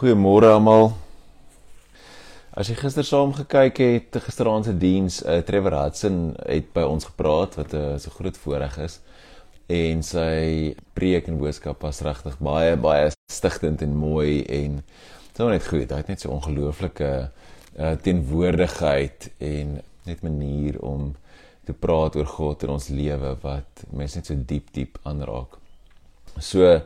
Goeiemôre almal. As jy gister saam gekyk het, gisteraand se diens, uh, Trevor Hudson het by ons gepraat wat 'n uh, so groot voorreg is en sy preek en boodskap was regtig baie baie stigtend en mooi en was net goed. Hy het net so ongelooflike uh, teenwoordigheid en net manier om te praat oor God in ons lewe wat mense net so diep diep aanraak. So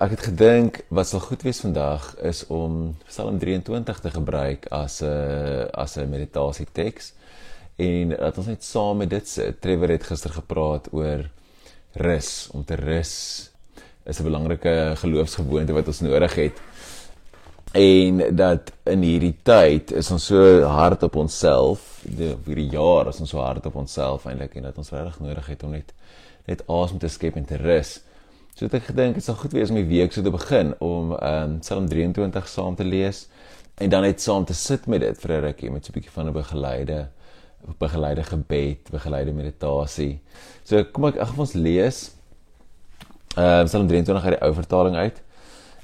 ek het gedink wat sal goed wees vandag is om Psalm 23 te gebruik as 'n as 'n meditasie teks en dat ons net saam met dit sit. Trevor het gister gepraat oor rus, om te rus is 'n belangrike geloofsgewoonte wat ons nodig het. En dat in hierdie tyd is ons so hard op onsself, die hierdie jaar is ons so hard op onsself eintlik en dat ons regtig nodig het om net net asem te skep en te rus. So het ek gedink dit sal goed wees om die week so te begin om ehm um, Psalm 23 saam te lees en dan net saam te sit met dit vir 'n rukkie met so 'n bietjie van 'n begeleide begeleide gebed, begeleide meditasie. So kom ek ag ons lees ehm um, Psalm 23 uit die ou vertaling uit.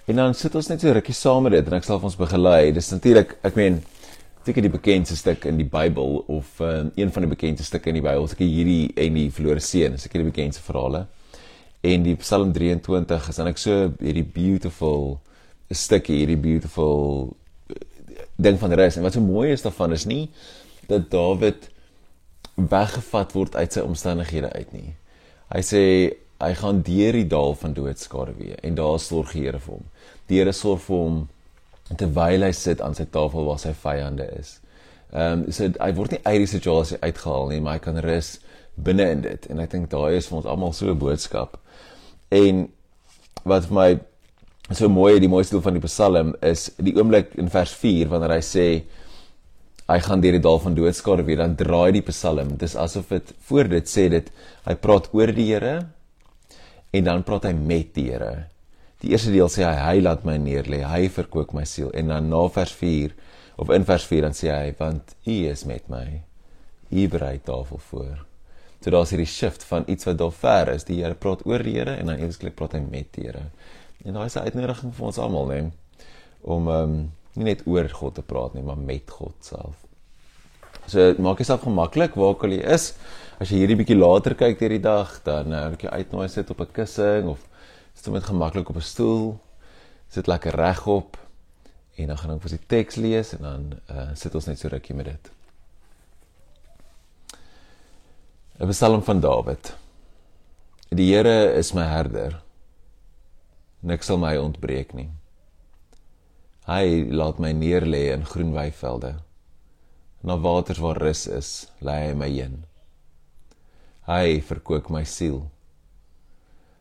En dan sit ons net so rukkie saam met dit en ek sal ons begelei. Dis natuurlik, ek meen seker die bekendste stuk in die Bybel of um, een van die bekendste stukke in die Bybel, seker hierdie en die verlore seun, seker die bekendste verhale en die Psalm 23 is dan ek so hierdie beautiful stukkie hierdie beautiful eh, ding van rus en wat so mooi is daarvan is nie dat Dawid weggevat word uit sy omstandighede uit nie. Hy sê hy gaan deur die dal van doodskade weer en daar sorg die Here vir hom. Die Here sorg vir hom terwyl hy sit aan sy tafel waar sy vyande is. Ehm um, so hy word nie uit die situasie uitgehaal nie, maar hy kan rus binne in dit en ek dink daai is vir ons almal so 'n boodskap. En wat vir my so mooi die mooiste deel van die Psalm is die oomblik in vers 4 wanneer hy sê hy gaan deur die dal van doodskade weer dan draai die Psalm. Dis asof dit voor dit sê dit hy praat oor die Here en dan praat hy met die Here. Die eerste deel sê hy hy laat my neerlê, hy verkoop my siel en dan na vers 4 of in vers 4 dan sê hy want u is met my. U berei tafel voor. So daar's hierdie shift van iets wat daar ver is. Die Here praat oor die Here en dan eweslik praat hy met die Here. En daai is 'n uitnodiging vir ons almal, né? Om ehm um, nie net oor God te praat nie, maar met God self. So maak jouself gemaklik waar ook al jy is. As jy hierdie bietjie later kyk deur die dag, dan uh, ek jou uitnooi sit op 'n kussing of sit met gemaklik op 'n stoel. Sit lekker regop en dan gaan ek vir die teks lees en dan uh, sit ons net so rukkie met dit. 'n Psalm van Dawid. Die Here is my herder. Niks sal my ontbreek nie. Hy laat my neerlê in groen weivelde. Na waters waar rus is, lê hy my heen. Hy verkoop my siel.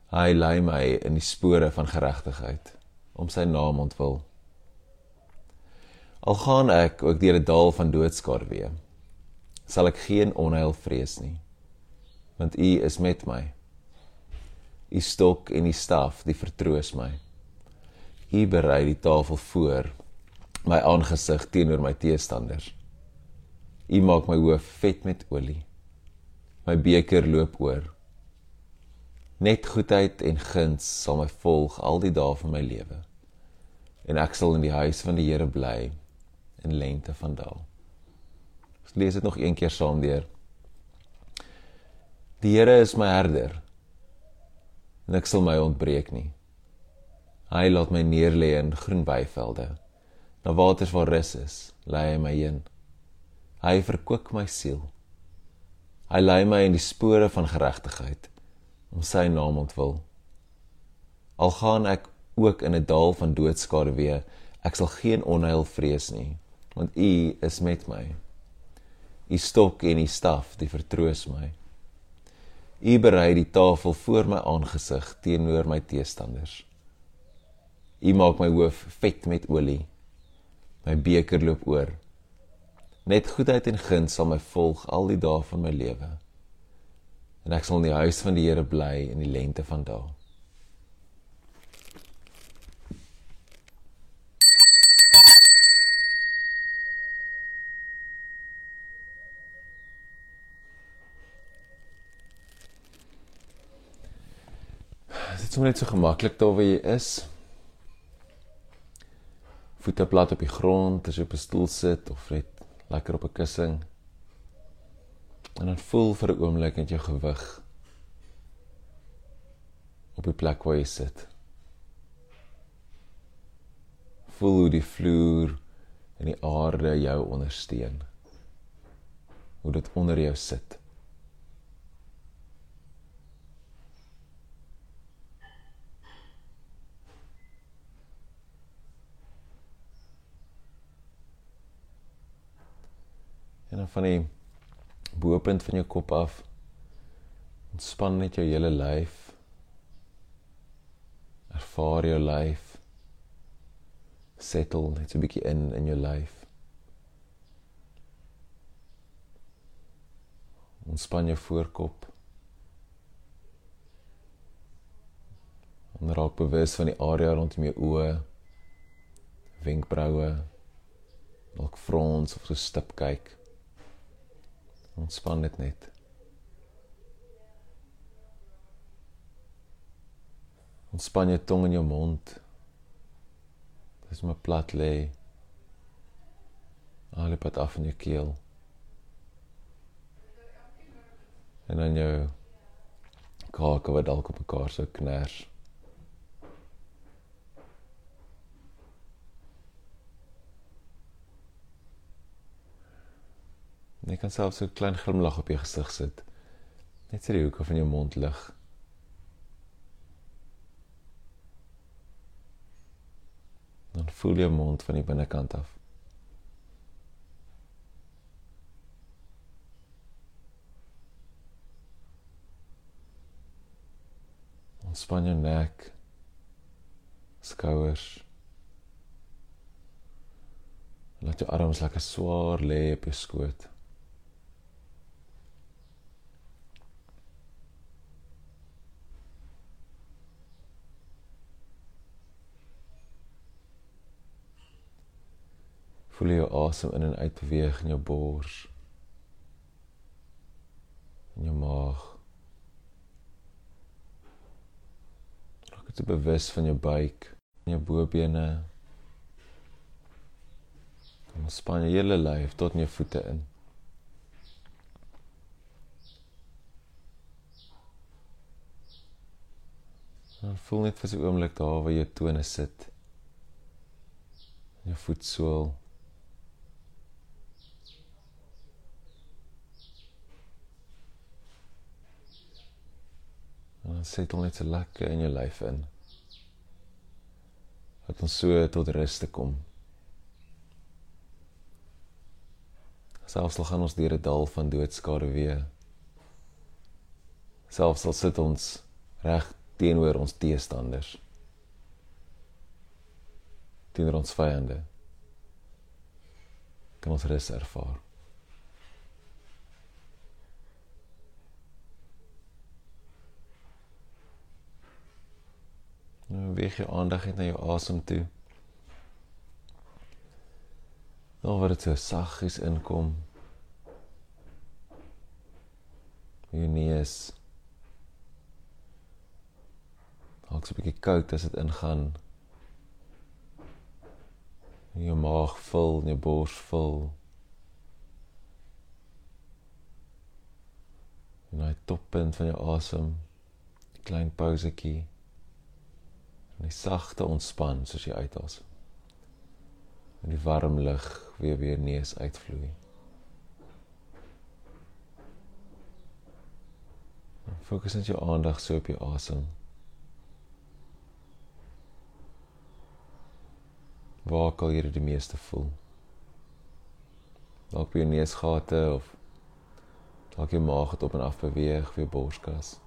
Hy lei my in die spore van geregtigheid om sy naam ontwil. Al gaan ek ook deur 'n dal van doodskade weer, sal ek geen onheil vrees nie want u is met my. U stok en u staf, die vertroos my. U berei die tafel voor my aangesig teenoor my teestanders. U maak my hoof vet met olie. My beker loop oor. Net goedheid en guns sal my volg al die dae van my lewe. En ek sal in die huis van die Here bly in lente van dae. Ons lees dit nog een keer saam deur. Die Here is my herder. Niks sal my ontbreek nie. Hy laat my neerlê in groen weivelde. Na waters waar rus is, lei hy my heen. Hy verkoop my siel. Hy lei my in die spore van geregtigheid om sy naam ontwil. Al gaan ek ook in 'n dal van doodskade wees, ek sal geen onheil vrees nie, want U is met my. U stok en U staf, die vertroos my. U berei die tafel voor my aangesig teenoor my teestanders. U maak my hoof vet met olie. My beker loop oor. Net goedheid en guns sal my volg al die dae van my lewe. En ek sal in die huis van die Here bly in die lente van dae. Sommer net so gemaklik daar waar jy is. Voete plat op die grond as jy op 'n stoel sit of net lekker op 'n kussing. En dan voel vir 'n oomblik net jou gewig op die plek waar jy sit. Voel hoe die vloer en die aarde jou ondersteun. Hoe dit onder jou sit. En dan van die bopunt van jou kop af ontspan net jou hele lyf. Ervaar jou lyf. Settle net so 'n bietjie in in jou lyf. Ontspan jou voorkop. En raak bewus van die area rondom jou oë, wenkbroue, dalk frons of so stip kyk. Ontspan dit net. Ontspan jou tong en jou mond. Dis maar plat lê. Alle pad af in jou keel. En dan jou kake wat dalk op mekaar sou kners. Jy kan self so 'n klein glimlag op jou gesig sit. Net sy die hoeke van jou mond lig. Dan voel jou mond van die binnekant af. Ontspan jou nek, skouers. Laat jou arms lekker swaar lê op jou skoot. Voel jou asem in en uit beweeg in jou bors. In jou maag. Raak dit bewus van jou buik, en jou bobene. Kom span jou hele lyf tot in jou voete in. En voel net vir 'n oomblik daar waar jou tone sit. Jou voetsool. Dan settle net so lekker in jou lyf in. Dat ons so tot rus te kom. Selfs al gaan ons deur 'n dal van doodskade weer. Selfs al sit ons reg teenoor ons teestanders. Teenoor ons vyande. Kan ons rus ervaar. Nou weeg jou aandag net na jou asem toe. Nou word dit so saggies inkom. Jou neus. Ook so 'n bietjie koud as dit ingaan. Jou maag vul, jou bors vul. En hy toppunt van jou asem. 'n Klein pausetjie en die sagte ontspan soos jy uitasem. En die warm lug weer weer neus uitvloei. Fokus net jou aandag so op jou asem. Waar kan jy die meeste voel? Dalk by jou neusgate of dalk jou maag het op en af beweeg, weer borskas.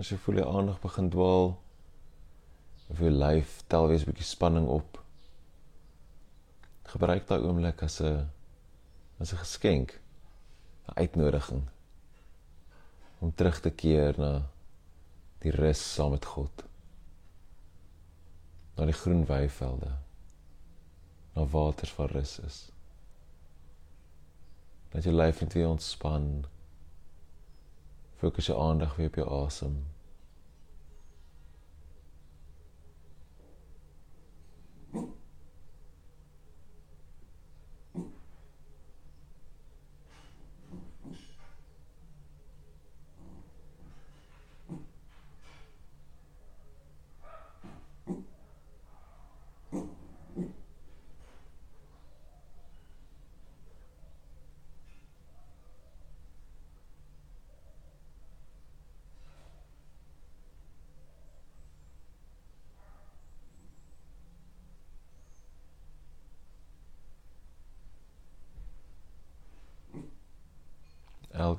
As jy voel jy aandag begin dwaal, of jou lyf tel weer 'n bietjie spanning op. Gebruik daai oomblik as 'n as 'n geskenk, 'n uitnodiging om terug te keer na die rus saam met God. Na die groen weivelde. Na waters van rus is. Dat jou lyf net weer ontspan. Fokus jou aandag weer op jou asem. Awesome.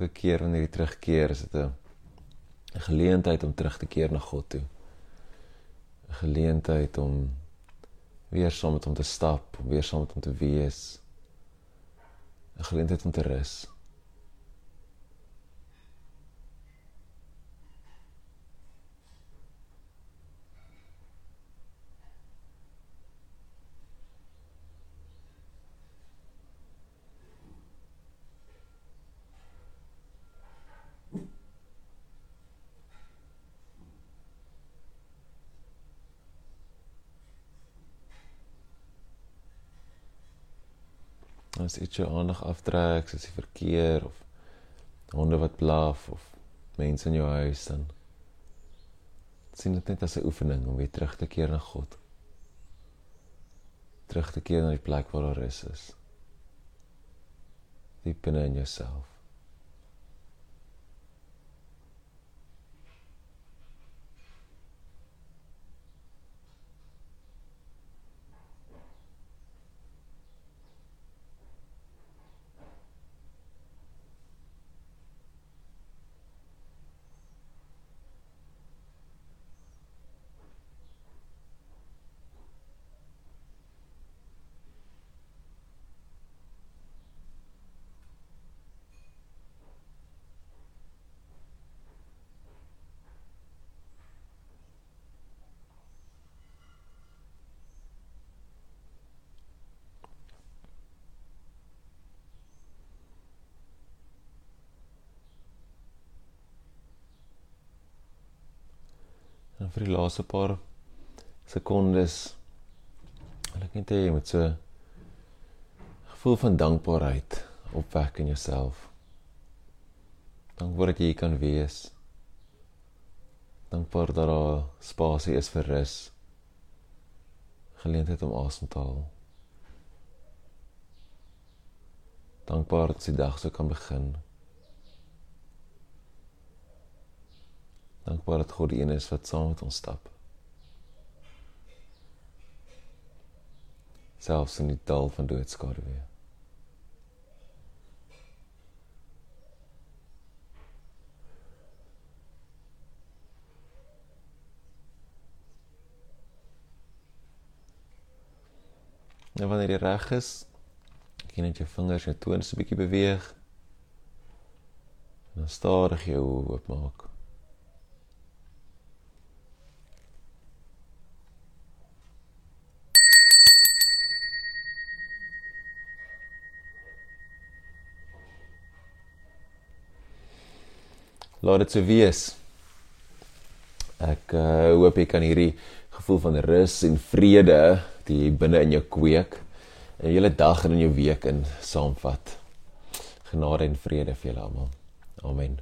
Elke keer wanneer jy terugkeer, is dit 'n geleentheid om terug te keer na God toe. 'n Geleentheid om weer saam met hom te stap, om weer saam met hom te wees. 'n Geleentheid om te rus. As iets jou aandag aftrek, soos die verkeer of honde wat blaf of mense in jou huis dan sien dit net as 'n oefening om weer terug te keer na God. Terug te keer na die plek waar daar rus is. Diep binne in jouself. En vir die laaste paar sekondes wil ek net hê jy moet so gevoel van dankbaarheid opwek in jouself. Dankbaar dat jy kan wees. Dankbaar dat daar spasie is vir rus. Geleentheid om asem te haal. Dankbaar dat die dag so kan begin. Dankbaar dat God die een is wat saam met ons stap. Selfs in die dal van doodskade weer. Nou wanneer jy reg is, kan jy net jou vingers en toons 'n bietjie beweeg. En dan stadig jou oop laat dit so wees. Ek uh, hoop jy kan hierdie gevoel van rus en vrede die binne in jou kweek in jou hele dag en in jou week in saamvat. Genade en vrede vir julle almal. Amen.